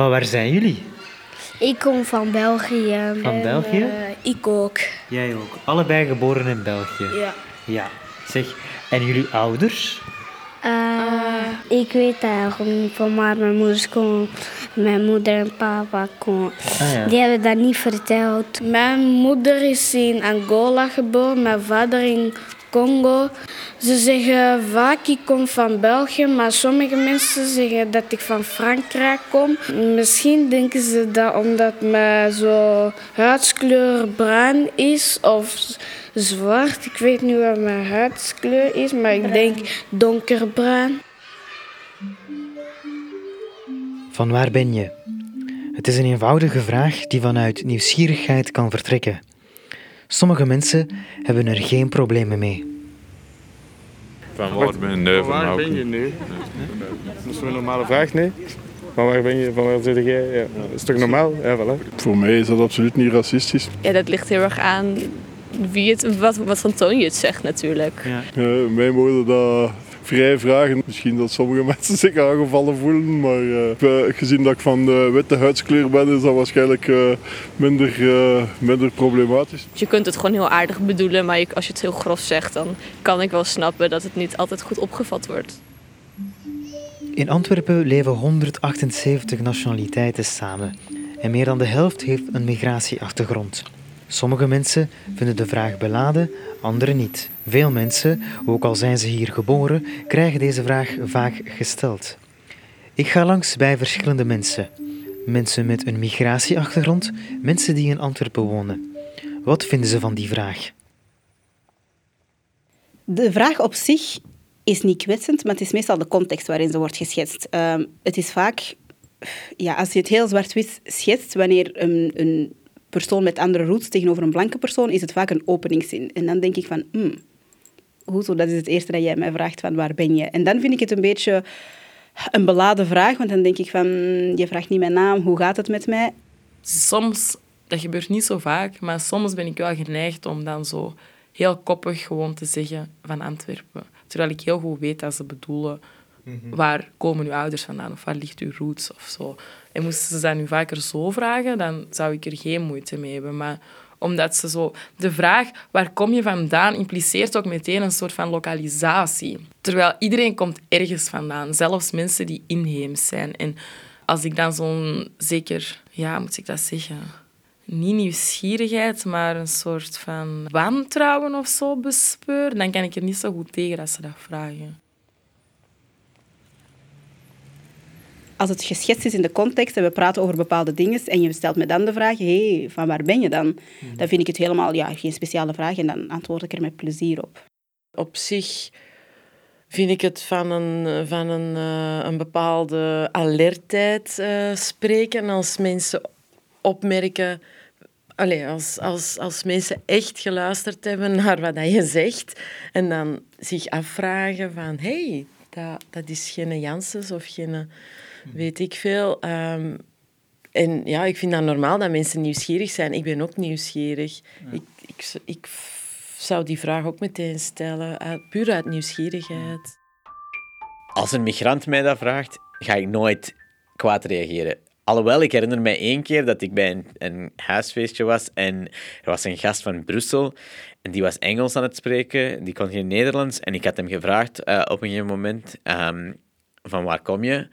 Van waar zijn jullie? Ik kom van België. Van België? ik ook. Jij ook. Allebei geboren in België. Ja. Ja. Zeg, en jullie ouders? Uh, ik weet eigenlijk niet van maar mijn moeder kon, mijn moeder en papa kon. Ah, ja. Die hebben dat niet verteld. Mijn moeder is in Angola geboren, mijn vader in Congo. Ze zeggen vaak ik kom van België, maar sommige mensen zeggen dat ik van Frankrijk kom. Misschien denken ze dat omdat mijn zo huidskleur bruin is of zwart. Ik weet niet wat mijn huidskleur is, maar ik denk donkerbruin. Van waar ben je? Het is een eenvoudige vraag die vanuit nieuwsgierigheid kan vertrekken. Sommige mensen hebben er geen problemen mee. Van waar ben je? Nee, Van waar ben je nu? Dat is een normale vraag, nee? Van waar ben je? Van waar zit jij? Ja. Dat is toch normaal? Ja, voilà. Voor mij is dat absoluut niet racistisch. Ja, dat ligt heel erg aan wie het, wat, wat van toon je het zegt natuurlijk. Ja, mij mogen dat vrij vragen. Misschien dat sommige mensen zich aangevallen voelen, maar eh, gezien dat ik van de witte huidskleur ben, is dat waarschijnlijk eh, minder, eh, minder problematisch. Je kunt het gewoon heel aardig bedoelen, maar als je het heel grof zegt, dan kan ik wel snappen dat het niet altijd goed opgevat wordt. In Antwerpen leven 178 nationaliteiten samen en meer dan de helft heeft een migratieachtergrond. Sommige mensen vinden de vraag beladen, anderen niet. Veel mensen, ook al zijn ze hier geboren, krijgen deze vraag vaak gesteld. Ik ga langs bij verschillende mensen. Mensen met een migratieachtergrond, mensen die in Antwerpen wonen. Wat vinden ze van die vraag? De vraag op zich is niet kwetsend, maar het is meestal de context waarin ze wordt geschetst. Ehm, het is vaak, ja, als je het heel zwart-wit schetst, wanneer een, een persoon met andere roots tegenover een blanke persoon, is het vaak een openingszin. En dan denk ik van, hmm, hoezo, dat is het eerste dat jij mij vraagt, van waar ben je? En dan vind ik het een beetje een beladen vraag, want dan denk ik van, hmm, je vraagt niet mijn naam, hoe gaat het met mij? soms, dat gebeurt niet zo vaak, maar soms ben ik wel geneigd om dan zo heel koppig gewoon te zeggen van Antwerpen. Terwijl ik heel goed weet dat ze bedoelen waar komen uw ouders vandaan of waar ligt uw roots of zo. En moesten ze dat nu vaker zo vragen, dan zou ik er geen moeite mee hebben. Maar omdat ze zo... De vraag waar kom je vandaan impliceert ook meteen een soort van lokalisatie. Terwijl iedereen komt ergens vandaan, zelfs mensen die inheems zijn. En als ik dan zo'n zeker, ja, moet ik dat zeggen? Niet nieuwsgierigheid, maar een soort van wantrouwen of zo bespeur, dan kan ik er niet zo goed tegen als ze dat vragen. Als het geschetst is in de context en we praten over bepaalde dingen en je stelt me dan de vraag, hé, van waar ben je dan? Dan vind ik het helemaal ja, geen speciale vraag en dan antwoord ik er met plezier op. Op zich vind ik het van een, van een, eh, een bepaalde alertheid eh, spreken als mensen opmerken... Allee, als, als, als mensen echt geluisterd hebben naar wat je zegt en dan zich afvragen van... Hé, hey, dat, dat is geen Janssens of geen weet ik veel. Ehm, en ja, ik vind dat normaal dat mensen nieuwsgierig zijn. Ik ben ook nieuwsgierig. Ik, ik, ik zou die vraag ook meteen stellen, uit, puur uit nieuwsgierigheid. Als een migrant mij dat vraagt, ga ik nooit kwaad reageren. Alhoewel, ik herinner me één keer dat ik bij een, een huisfeestje was en er was een gast van Brussel en die was Engels aan het spreken, die kon geen Nederlands. En ik had hem gevraagd uh, op een gegeven moment, um, van waar kom je?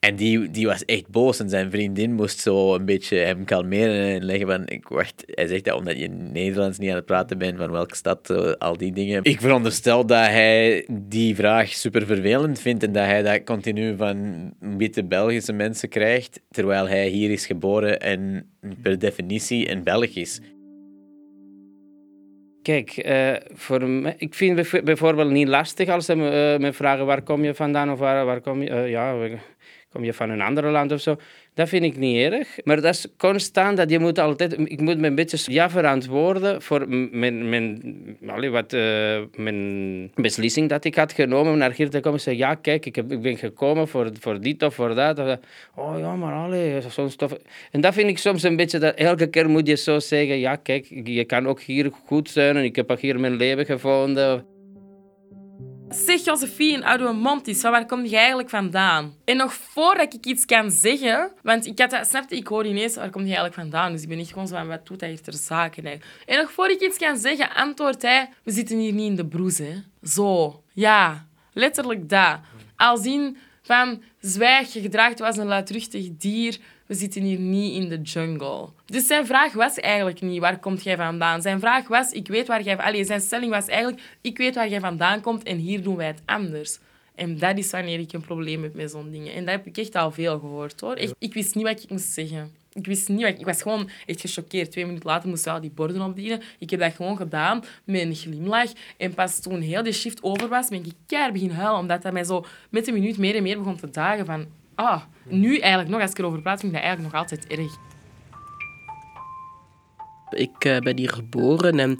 En die, die was echt boos en zijn vriendin moest zo een beetje hem kalmeren en leggen van, ik wacht, hij zegt dat omdat je Nederlands niet aan het praten bent, van welke stad, uh, al die dingen. Ik veronderstel dat hij die vraag super vervelend vindt en dat hij dat continu van witte Belgische mensen krijgt, terwijl hij hier is geboren en per definitie een Belg is. Kijk, uh, voor me, ik vind het bijvoorbeeld niet lastig als ze me, uh, me vragen waar kom je vandaan of waar, waar kom je... Ja, kom je van een ander land of zo. Dat vind ik niet erg. Maar dat is constant dat je moet altijd... Ik moet me een beetje ja verantwoorden voor mijn, mijn, allee, wat, uh, mijn beslissing dat ik had genomen om naar hier te komen. Zeggen, ja, kijk, ik, heb, ik ben gekomen voor, voor dit of voor dat. Oh ja, maar allee, zo'n. En dat vind ik soms een beetje... Dat elke keer moet je zo zeggen, ja, kijk, je kan ook hier goed zijn en ik heb ook hier mijn leven gevonden. Zeg Josephine, uit uw mond is, van waar kom je eigenlijk vandaan? En nog voordat ik iets kan zeggen, want ik had snapte, ik hoor ineens, waar kom je eigenlijk vandaan? Dus ik ben niet gewoon zo van, wat doet hij hier ter zake? Nee. En nog voordat ik iets kan zeggen, antwoordt hij, we zitten hier niet in de broes, hè. Zo, ja, letterlijk dat. Al zien van, zwijg, je gedraagt was een luidruchtig dier, we zitten hier niet in de jungle. Dus zijn vraag was eigenlijk niet, waar komt jij vandaan? Zijn vraag was, ik weet waar jij... Allee, zijn stelling was eigenlijk, ik weet waar jij vandaan komt en hier doen wij het anders. En dat is wanneer ik een probleem heb met zo'n dingen. En dat heb ik echt al veel gehoord, hoor. Ik, ik wist niet wat ik moest zeggen. Ik wist niet wat ik... Ik was gewoon echt gechoqueerd. Twee minuten later moest al die borden opdienen. Ik heb dat gewoon gedaan met een glimlach. En pas toen heel die shift over was, ben ik keihard beginnen huilen. Omdat dat mij zo met een minuut meer en meer begon te dagen van... Ah, nu eigenlijk nog, als ik erover vind ik dat eigenlijk nog altijd erg. Ik uh, ben hier geboren en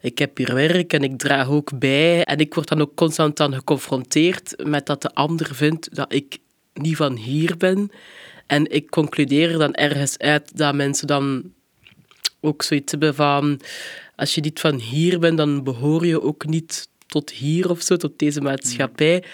ik heb hier werk en ik draag ook bij. En ik word dan ook constant dan geconfronteerd met dat de ander vindt dat ik niet van hier ben. En ik concludeer dan ergens uit dat mensen dan ook zoiets hebben van... Als je niet van hier bent, dan behoor je ook niet tot hier of zo, tot deze maatschappij.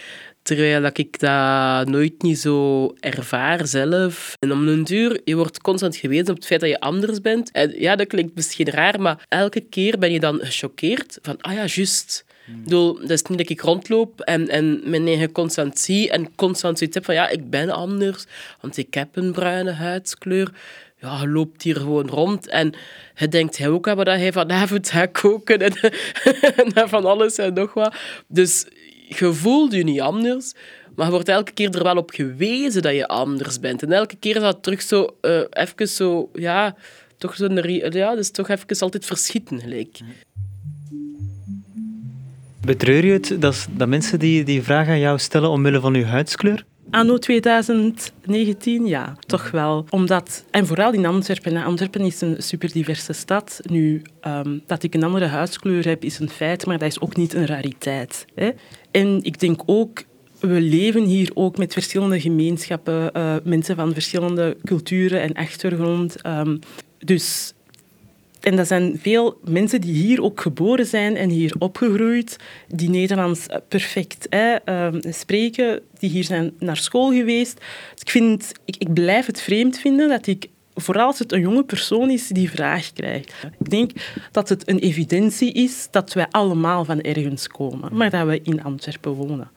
Terwijl dat ik dat nooit niet zo ervaar zelf. En om een duur, je wordt constant gewezen op het feit dat je anders bent. En ja, dat klinkt misschien raar, maar elke keer ben je dan gechoqueerd van, ah ja, juist. Ik bedoel, dat is niet dat ik rondloop en, en mijn eigen constant zie en constant zoiets heb van, ja, ik ben anders, want ik heb een bruine huidskleur. Ja, je loopt hier gewoon rond en je denkt hij ook aan dat hij vanavond gaat koken en, en van alles en nog wat. Dus je voelt je niet anders, maar je wordt elke keer er wel op gewezen dat je anders bent. En elke keer is dat terug zo, uh, even zo, ja, toch zo, ja, dus toch even altijd verschieten gelijk. Betreur je het dat, dat mensen die, die vraag aan jou stellen omwille van je huidskleur? Anno 2019, ja, toch wel. Omdat, en vooral in Antwerpen. Antwerpen is een superdiverse stad. Nu, um, dat ik een andere huidskleur heb, is een feit, maar dat is ook niet een rariteit. Hè? En ik denk ook, we leven hier ook met verschillende gemeenschappen, uh, mensen van verschillende culturen en achtergrond. Um, dus en dat zijn veel mensen die hier ook geboren zijn en hier opgegroeid, die Nederlands perfect hè, uh, spreken, die hier zijn naar school geweest. Dus ik, vind, ik blijf het vreemd vinden dat ik vooral als het een jonge persoon is die vraag krijgt. Ik denk dat het een evidentie is dat wij allemaal van ergens komen, maar dat we in Antwerpen wonen.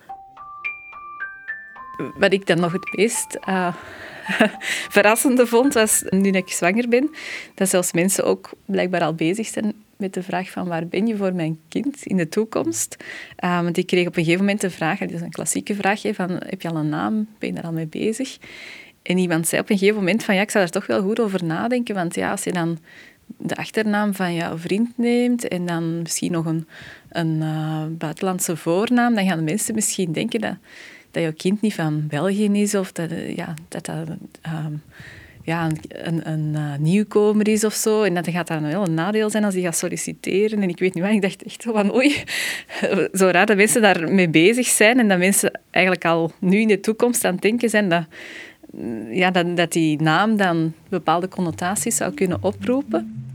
Wat ik dan nog het meest uh, verrassende vond, was nu ik zwanger ben, dat zelfs mensen ook blijkbaar al bezig zijn met de vraag van waar ben je voor mijn kind in de toekomst? Uh, want ik kreeg op een gegeven moment de vraag, dat is een klassieke vraag, van heb je al een naam? Ben je daar al mee bezig? En iemand zei op een gegeven moment van ja, ik zou daar toch wel goed over nadenken, want ja, als je dan de achternaam van jouw vriend neemt en dan misschien nog een, een uh, buitenlandse voornaam, dan gaan de mensen misschien denken dat, dat jouw kind niet van België is of dat ja, dat, dat um, ja, een, een uh, nieuwkomer is of zo. En dat gaat dan wel een nadeel zijn als hij gaat solliciteren. En ik weet niet waar, ik dacht echt van oei, zo raar dat mensen daarmee bezig zijn en dat mensen eigenlijk al nu in de toekomst aan het denken zijn dat ja, dat, dat die naam dan bepaalde connotaties zou kunnen oproepen?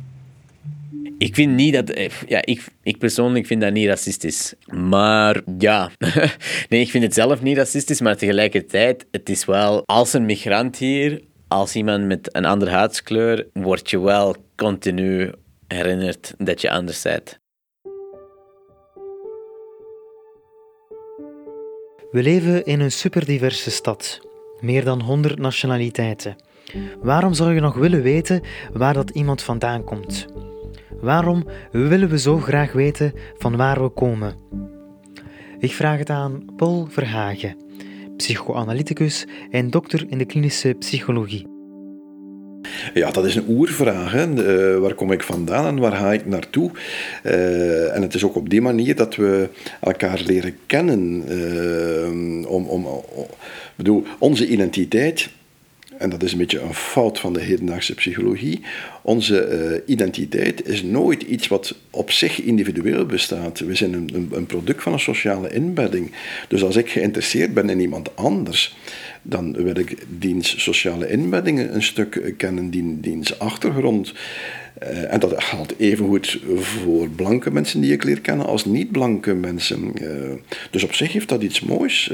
Ik vind niet dat... Eh, ja, ik, ik persoonlijk vind dat niet racistisch. Maar ja... nee, ik vind het zelf niet racistisch, maar tegelijkertijd, het is wel... Als een migrant hier, als iemand met een andere huidskleur, word je wel continu herinnerd dat je anders bent. We leven in een superdiverse stad meer dan 100 nationaliteiten. Waarom zou je nog willen weten waar dat iemand vandaan komt? Waarom willen we zo graag weten van waar we komen? Ik vraag het aan Paul Verhagen, psychoanalyticus en dokter in de klinische psychologie. Ja, dat is een oervraag. Hè. Uh, waar kom ik vandaan en waar ga ik naartoe? Uh, en het is ook op die manier dat we elkaar leren kennen. Uh, om, om, om, bedoel, onze identiteit en dat is een beetje een fout van de hedendaagse psychologie, onze uh, identiteit is nooit iets wat op zich individueel bestaat. We zijn een, een, product van een sociale inbedding. Dus als ik geïnteresseerd ben in iemand anders, dan wil ik diens sociale inbeddingen een stuk kennen, diens achtergrond. Uh, en dat geldt evengoed voor blanke mensen die ik leer kennen als niet-blanke mensen. Uh, dus op zich heeft dat iets moois.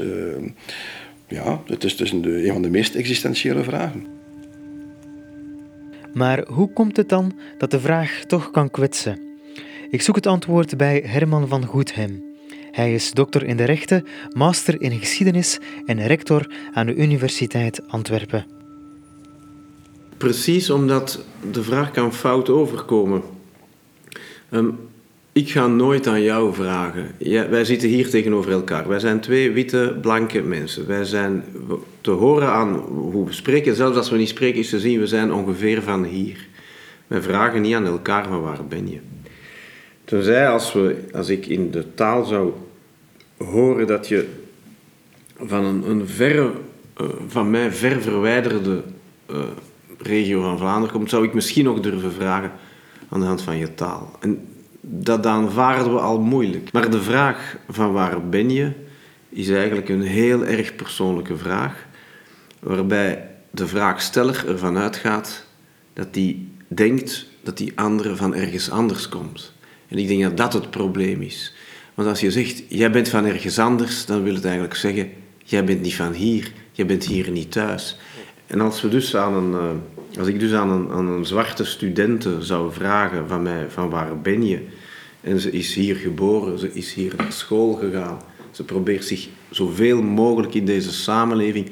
Ja, het is dus een, een van de meest existentiële vragen. Maar hoe komt het dan dat de vraag toch kan kwetsen? Ik zoek het antwoord bij Herman van Goedhem. Hij is dokter in de rechten, master in geschiedenis en rector aan de Universiteit Antwerpen. Precies omdat de vraag kan fout overkomen. Um, ik ga nooit aan jou vragen. Wij zitten hier tegenover elkaar. Wij zijn twee witte, blanke mensen. Wij zijn te horen aan hoe we spreken. Zelfs als we niet spreken, is te zien, we zijn ongeveer van hier. Wij vragen niet aan elkaar van waar ben je. Tenzij als, we, als ik in de taal zou horen dat je van een, een verre, uh, van mij ver verwijderde uh, regio van Vlaanderen komt, zou ik misschien nog durven vragen aan de hand van je taal. En dat aanvaarden we al moeilijk. Maar de vraag van waar ben je, is eigenlijk een heel erg persoonlijke vraag, waarbij de vraagsteller ervan uitgaat dat hij denkt dat die andere van ergens anders komt. En ik denk dat dat het probleem is. Want als je zegt, jij bent van ergens anders, dan wil het eigenlijk zeggen, jij bent niet van hier, jij bent hier niet thuis. En als, we dus aan een, eh, als ik dus aan een, aan een zwarte studenten zou vragen van mij, van waar ben je? En ze is hier geboren, ze is hier naar school gegaan. Ze probeert zich zoveel mogelijk in deze samenleving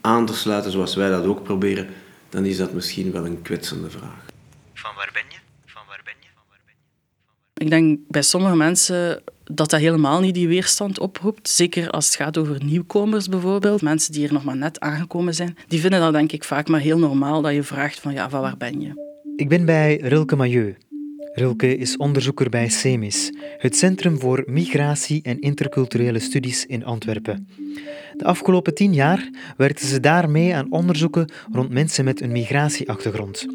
aan te sluiten zoals wij dat ook proberen. Dan is dat misschien wel een kwetsende vraag. Van waar ben je? Van waar ben je? Van waar ben je? Ik denk bij sommige mensen dat dat helemaal niet die weerstand oproept. Zeker als het gaat over nieuwkomers bijvoorbeeld, mensen die hier nog maar net aangekomen zijn. Die vinden dat denk ik vaak maar heel normaal dat je vraagt van ja, van waar ben je? Ik ben bij Rilke Mailleu. Rilke is onderzoeker bij CEMIS, het Centrum voor Migratie en Interculturele Studies in Antwerpen. De afgelopen tien jaar werkte ze daarmee aan onderzoeken rond mensen met een migratieachtergrond.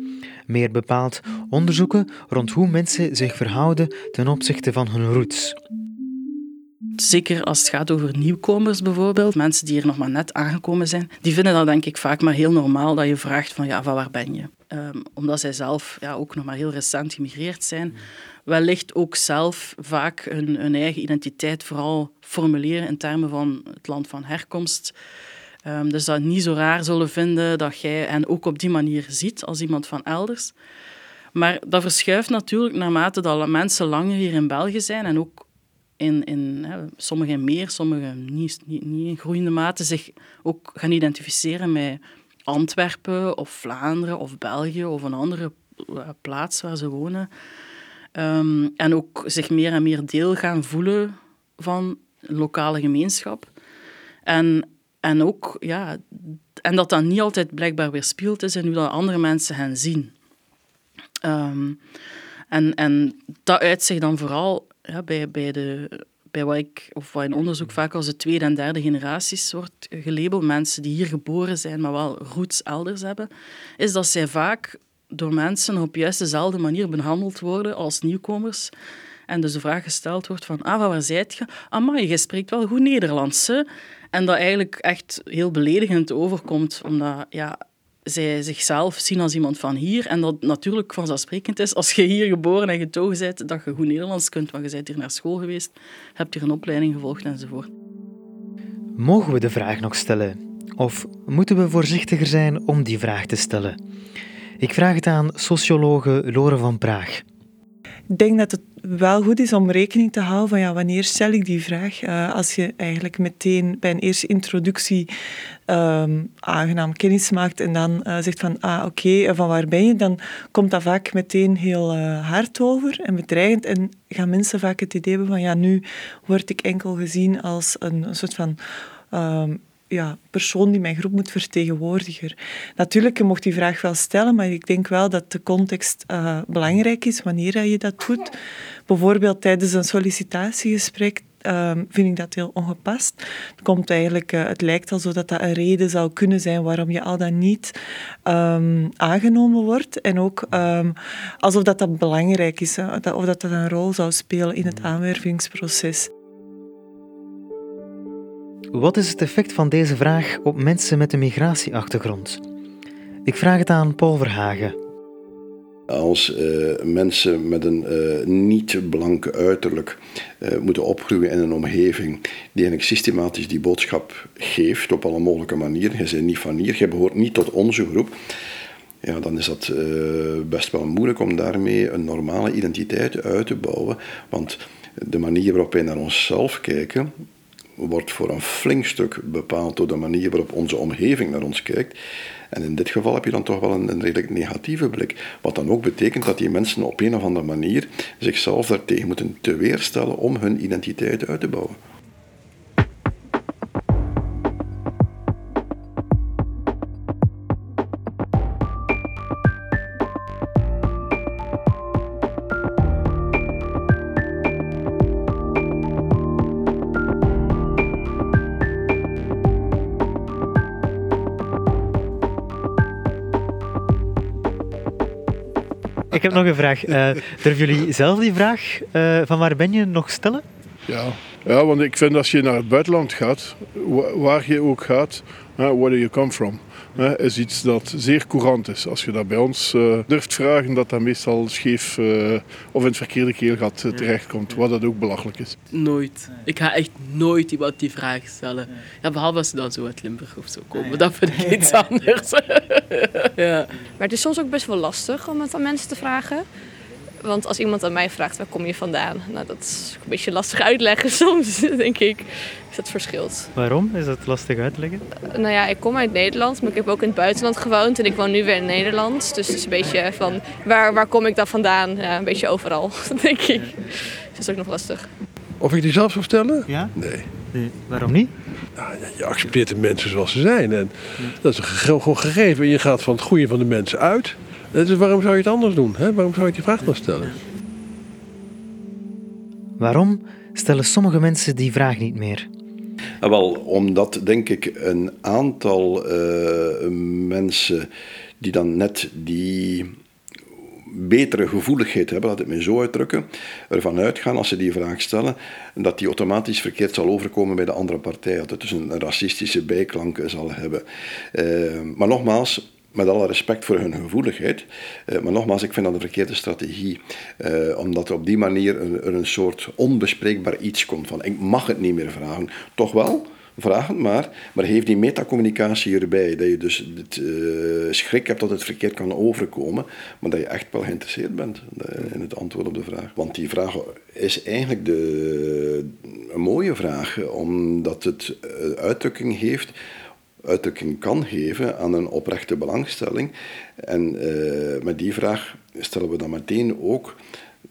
Meer bepaald onderzoeken rond hoe mensen zich verhouden ten opzichte van hun roots. Zeker als het gaat over nieuwkomers bijvoorbeeld, mensen die hier nog maar net aangekomen zijn, die vinden dat denk ik vaak maar heel normaal dat je vraagt van ja, van waar ben je? Um, omdat zij zelf ja, ook nog maar heel recent gemigreerd zijn, wellicht ook zelf vaak hun, eigen identiteit vooral formuleren in termen van het land van herkomst. Um, dus dat niet zo raar zullen vinden dat jij hen ook op die manier ziet als iemand van elders. Maar dat verschuift natuurlijk naarmate dat mensen langer hier in België zijn en ook in, hè, sommigen meer, sommigen niet, niet, niet in groeiende mate zich ook gaan identificeren met Antwerpen of Vlaanderen of België of een andere eh, plaats waar ze wonen. Um, en ook zich meer en meer deel gaan voelen van lokale gemeenschap. En, en ook, ja, en dat dat niet altijd blijkbaar weerspiegeld is in hoe dat andere mensen hen zien. Um, en, en dat uit zich dan vooral ja, bij, bij de bij wat ik, of wat in onderzoek vaak als de tweede en derde generaties wordt gelabeld, mensen die hier geboren zijn, maar wel roots elders hebben, is dat zij vaak door mensen op juist dezelfde manier behandeld worden als nieuwkomers. En dus de vraag gesteld wordt van, ah, waar zijt je? Amai, je spreekt wel goed Nederlands, hè? En dat eigenlijk echt heel beledigend overkomt, omdat ja, zij zichzelf zien als iemand van hier. En dat natuurlijk vanzelfsprekend is als je hier geboren en getogen bent, dat je goed Nederlands kunt, want je bent hier naar school geweest, hebt hier een opleiding gevolgd enzovoort. Mogen we de vraag nog stellen? Of moeten we voorzichtiger zijn om die vraag te stellen? Ik vraag het aan sociologe Lore van Praag. Ik denk dat het wel goed is om rekening te houden van ja, wanneer stel ik die vraag. Uh, als je eigenlijk meteen bij een eerste introductie um, aangenaam kennis maakt en dan uh, zegt van ah oké, eh, van waar ben je, dan komt dat vaak meteen heel hard over en bedreigend en gaan mensen vaak het idee hebben van ja, nu word ik enkel gezien als een, soort van um, ja, persoon die mijn groep moet vertegenwoordigen. Natuurlijk, je mocht die vraag wel stellen, maar ik denk wel dat de context uh, belangrijk is wanneer je dat doet. Bijvoorbeeld tijdens een sollicitatiegesprek ehm, vind ik dat heel ongepast. Het, komt eigenlijk, eh, het lijkt alsof dat, dat een reden zou kunnen zijn waarom je al dan niet ehm, aangenomen wordt. En ook ehm, alsof dat, dat belangrijk is, hè, of dat dat een rol zou spelen in het aanwervingsproces. Wat is het effect van deze vraag op mensen met een migratieachtergrond? Ik vraag het aan Paul Verhagen. Als uh, mensen met een uh, niet-blanke uiterlijk uh, moeten opgroeien in een omgeving die eigenlijk systematisch die boodschap geeft op alle mogelijke manieren. Je bent niet van hier, je behoort niet tot onze groep. Ja, dan is dat best wel moeilijk om daarmee een normale identiteit uit te bouwen. Want de manier waarop wij naar onszelf kijken, wordt voor een flink stuk bepaald door de manier waarop onze omgeving naar ons kijkt. En in dit geval heb je dan toch wel een, een redelijk negatieve blik. Wat dan ook betekent dat die mensen op een of andere manier zichzelf daartegen moeten te weerstellen om hun identiteit uit te bouwen. Ik heb nog een vraag. Uh, durven jullie zelf die vraag uh, van waar ben je nog stellen? Ja. ja, want ik vind als je naar het buitenland gaat, waar je ook gaat, where do you come from? Uh, is iets dat zeer courant is. Als je dat bij ons uh, durft vragen, dat dat meestal scheef uh, of in het verkeerde keelgat terechtkomt, wat dat ook belachelijk is. Nooit. Ik ga echt nooit iemand die vraag stellen. Ja, behalve als ze dan zo uit Limburg of zo komen. Dat vind ik iets anders. ja. Maar het is soms ook best wel lastig om het aan mensen te vragen. Want als iemand aan mij vraagt, waar kom je vandaan? Nou, dat is een beetje lastig uitleggen soms, denk ik. Is dat verschilt. Waarom is dat lastig uitleggen? Nou ja, ik kom uit Nederland, maar ik heb ook in het buitenland gewoond. En ik woon nu weer in Nederland. Dus het is een beetje van, waar, waar kom ik dan vandaan? Ja, een beetje overal, denk ik. Dus dat is ook nog lastig. Of ik die zelf zou stellen? Ja? Nee. nee. Waarom niet? Nou, je accepteert de mensen zoals ze zijn. En dat is gewoon gegeven. En je gaat van het goede van de mensen uit. Dus waarom zou je het anders doen? Hè? Waarom zou je die vraag dan stellen? Waarom stellen sommige mensen die vraag niet meer? Wel, omdat denk ik een aantal uh, mensen die dan net die betere gevoeligheid hebben, laat ik me zo uitdrukken, ervan uitgaan als ze die vraag stellen, dat die automatisch verkeerd zal overkomen bij de andere partij, dat het dus een, racistische bijklank zal hebben. Uh, maar nogmaals, met alle respect voor hun gevoeligheid. Uh, maar nogmaals, ik vind dat een verkeerde strategie. Uh, omdat op die manier er een, soort onbespreekbaar iets komt van ik mag het niet meer vragen. Toch wel, vraag het maar, maar geef die metacommunicatie erbij. Dat je dus het, uh, schrik hebt dat het verkeerd kan overkomen, maar dat je echt wel geïnteresseerd bent in het antwoord op de vraag. Want die vraag is eigenlijk de, een mooie vraag, omdat het uitdrukking heeft uitdrukking kan geven aan een oprechte belangstelling. En uh, met die vraag stellen we dan meteen ook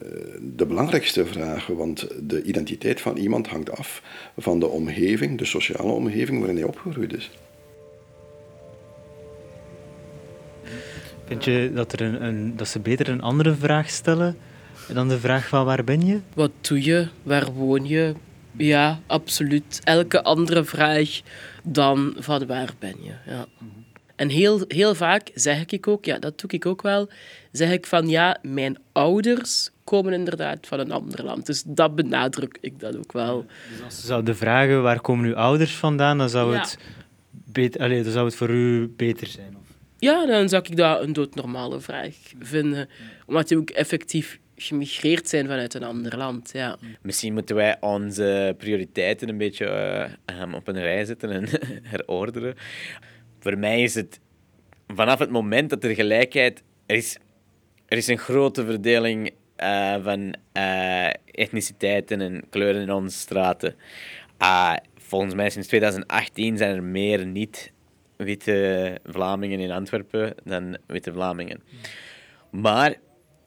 uh, de belangrijkste vragen, want de identiteit van iemand hangt af van de omgeving, de sociale omgeving waarin hij opgegroeid is. Vind je dat, er een, een, dat ze beter een andere vraag stellen dan de vraag van waar ben je? Wat doe je? Waar woon je? Ja, absoluut. Elke andere vraag dan van waar ben je. Ja. En heel, heel vaak zeg ik ook, ja, dat doe ik ook wel, zeg ik van ja, mijn ouders komen inderdaad van een ander land. Dus dat benadruk ik dat ook wel. Dus als ze zouden vragen waar komen uw ouders vandaan, dan zou, het, beter, allez, dan zou het voor u beter zijn? Of? Ja, dan zou ik dat een doodnormale vraag vinden. Omdat die ook effectief gemigreerd zijn vanuit een ander land. Ja. Misschien moeten wij onze prioriteiten een beetje uh, op een rij zetten en herorderen. Voor mij is het vanaf het moment dat er gelijkheid er is, er is een grote verdeling uh, van uh, etniciteiten en kleuren in onze straten. volgens mij sinds 2018 zijn er meer niet-witte Vlamingen in Antwerpen dan witte Vlamingen. Maar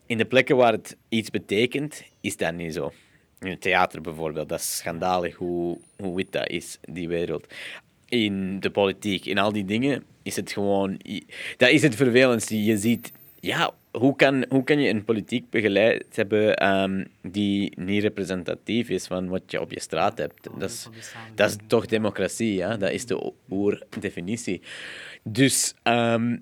in de plekken waar het iets betekent, is dat niet zo. In het theater bijvoorbeeld, dat is schandalig hoe, hoe wit dat is, die wereld. In de politiek, in al die dingen, is het gewoon... Dat is het vervelendste. Je ziet, ja, hoe kan, hoe kan je een politiek begeleid hebben ehm, die niet representatief is van wat je op je straat hebt? Dat is, dat is toch democratie, ja? dat is de oerdefinitie. Dus ehm,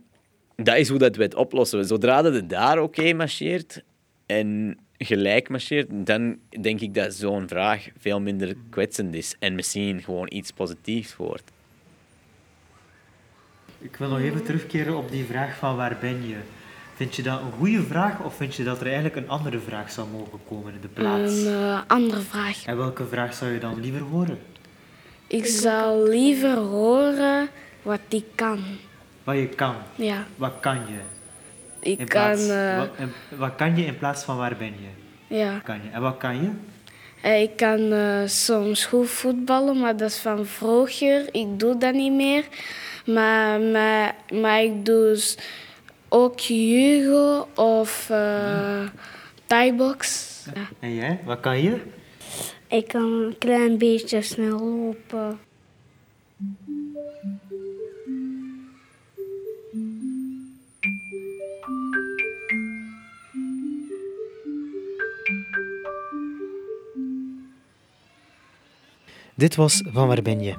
dat is hoe dat we het oplossen. Zodra dat het daar oké marcheert en gelijk marcheert, dan denk ik dat zo'n vraag veel minder kwetsend is en misschien gewoon iets positiefs wordt. Ik wil nog even terugkeren op die vraag van waar ben je? Vind je dat een goede vraag of vind je dat er eigenlijk een andere vraag zou mogen komen in de plaats? Een eh, andere vraag. En welke vraag zou je dan liever horen? Ik zou liever horen wat ik kan. Wat je kan? Ja. Wat kan je? Ik In kan... plaats- eh, wat, wat kan je in plaats van waar ben je? ja. Kan je? En wat kan je? Eh, Ik kan eh, soms goed voetballen, maar dat is van vroeger. Ik doe dat niet meer. Maar, maar, maar ik doe s- ook judo of uh, thaibox. Ja. En jij? Wat kan je? Ik kan een klein beetje snel lopen. Dit was Van Waar Ben Je?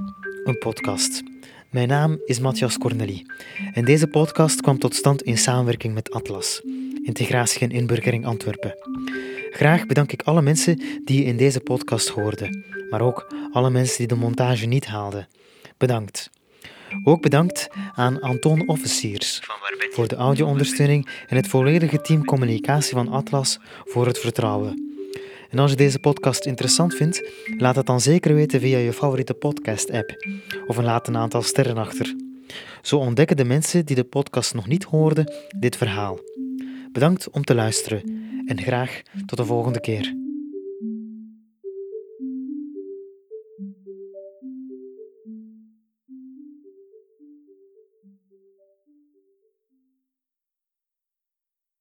Een podcast. Mijn naam is Matthias Corneli en deze podcast kwam tot stand in samenwerking met Atlas, Integratie en Inburgering Antwerpen. Graag bedank ik alle mensen die je in deze podcast hoorden, maar ook alle mensen die de montage niet haalden. Bedankt. Ook bedankt aan Anton Officiers voor de audio-ondersteuning en het volledige team communicatie van Atlas voor het vertrouwen. En als je deze podcast interessant vindt, laat het dan zeker weten via je favoriete podcast-app of een laat een aantal sterren achter. Zo ontdekken de mensen die de podcast nog niet hoorden dit verhaal. Bedankt om te luisteren en graag tot de volgende keer.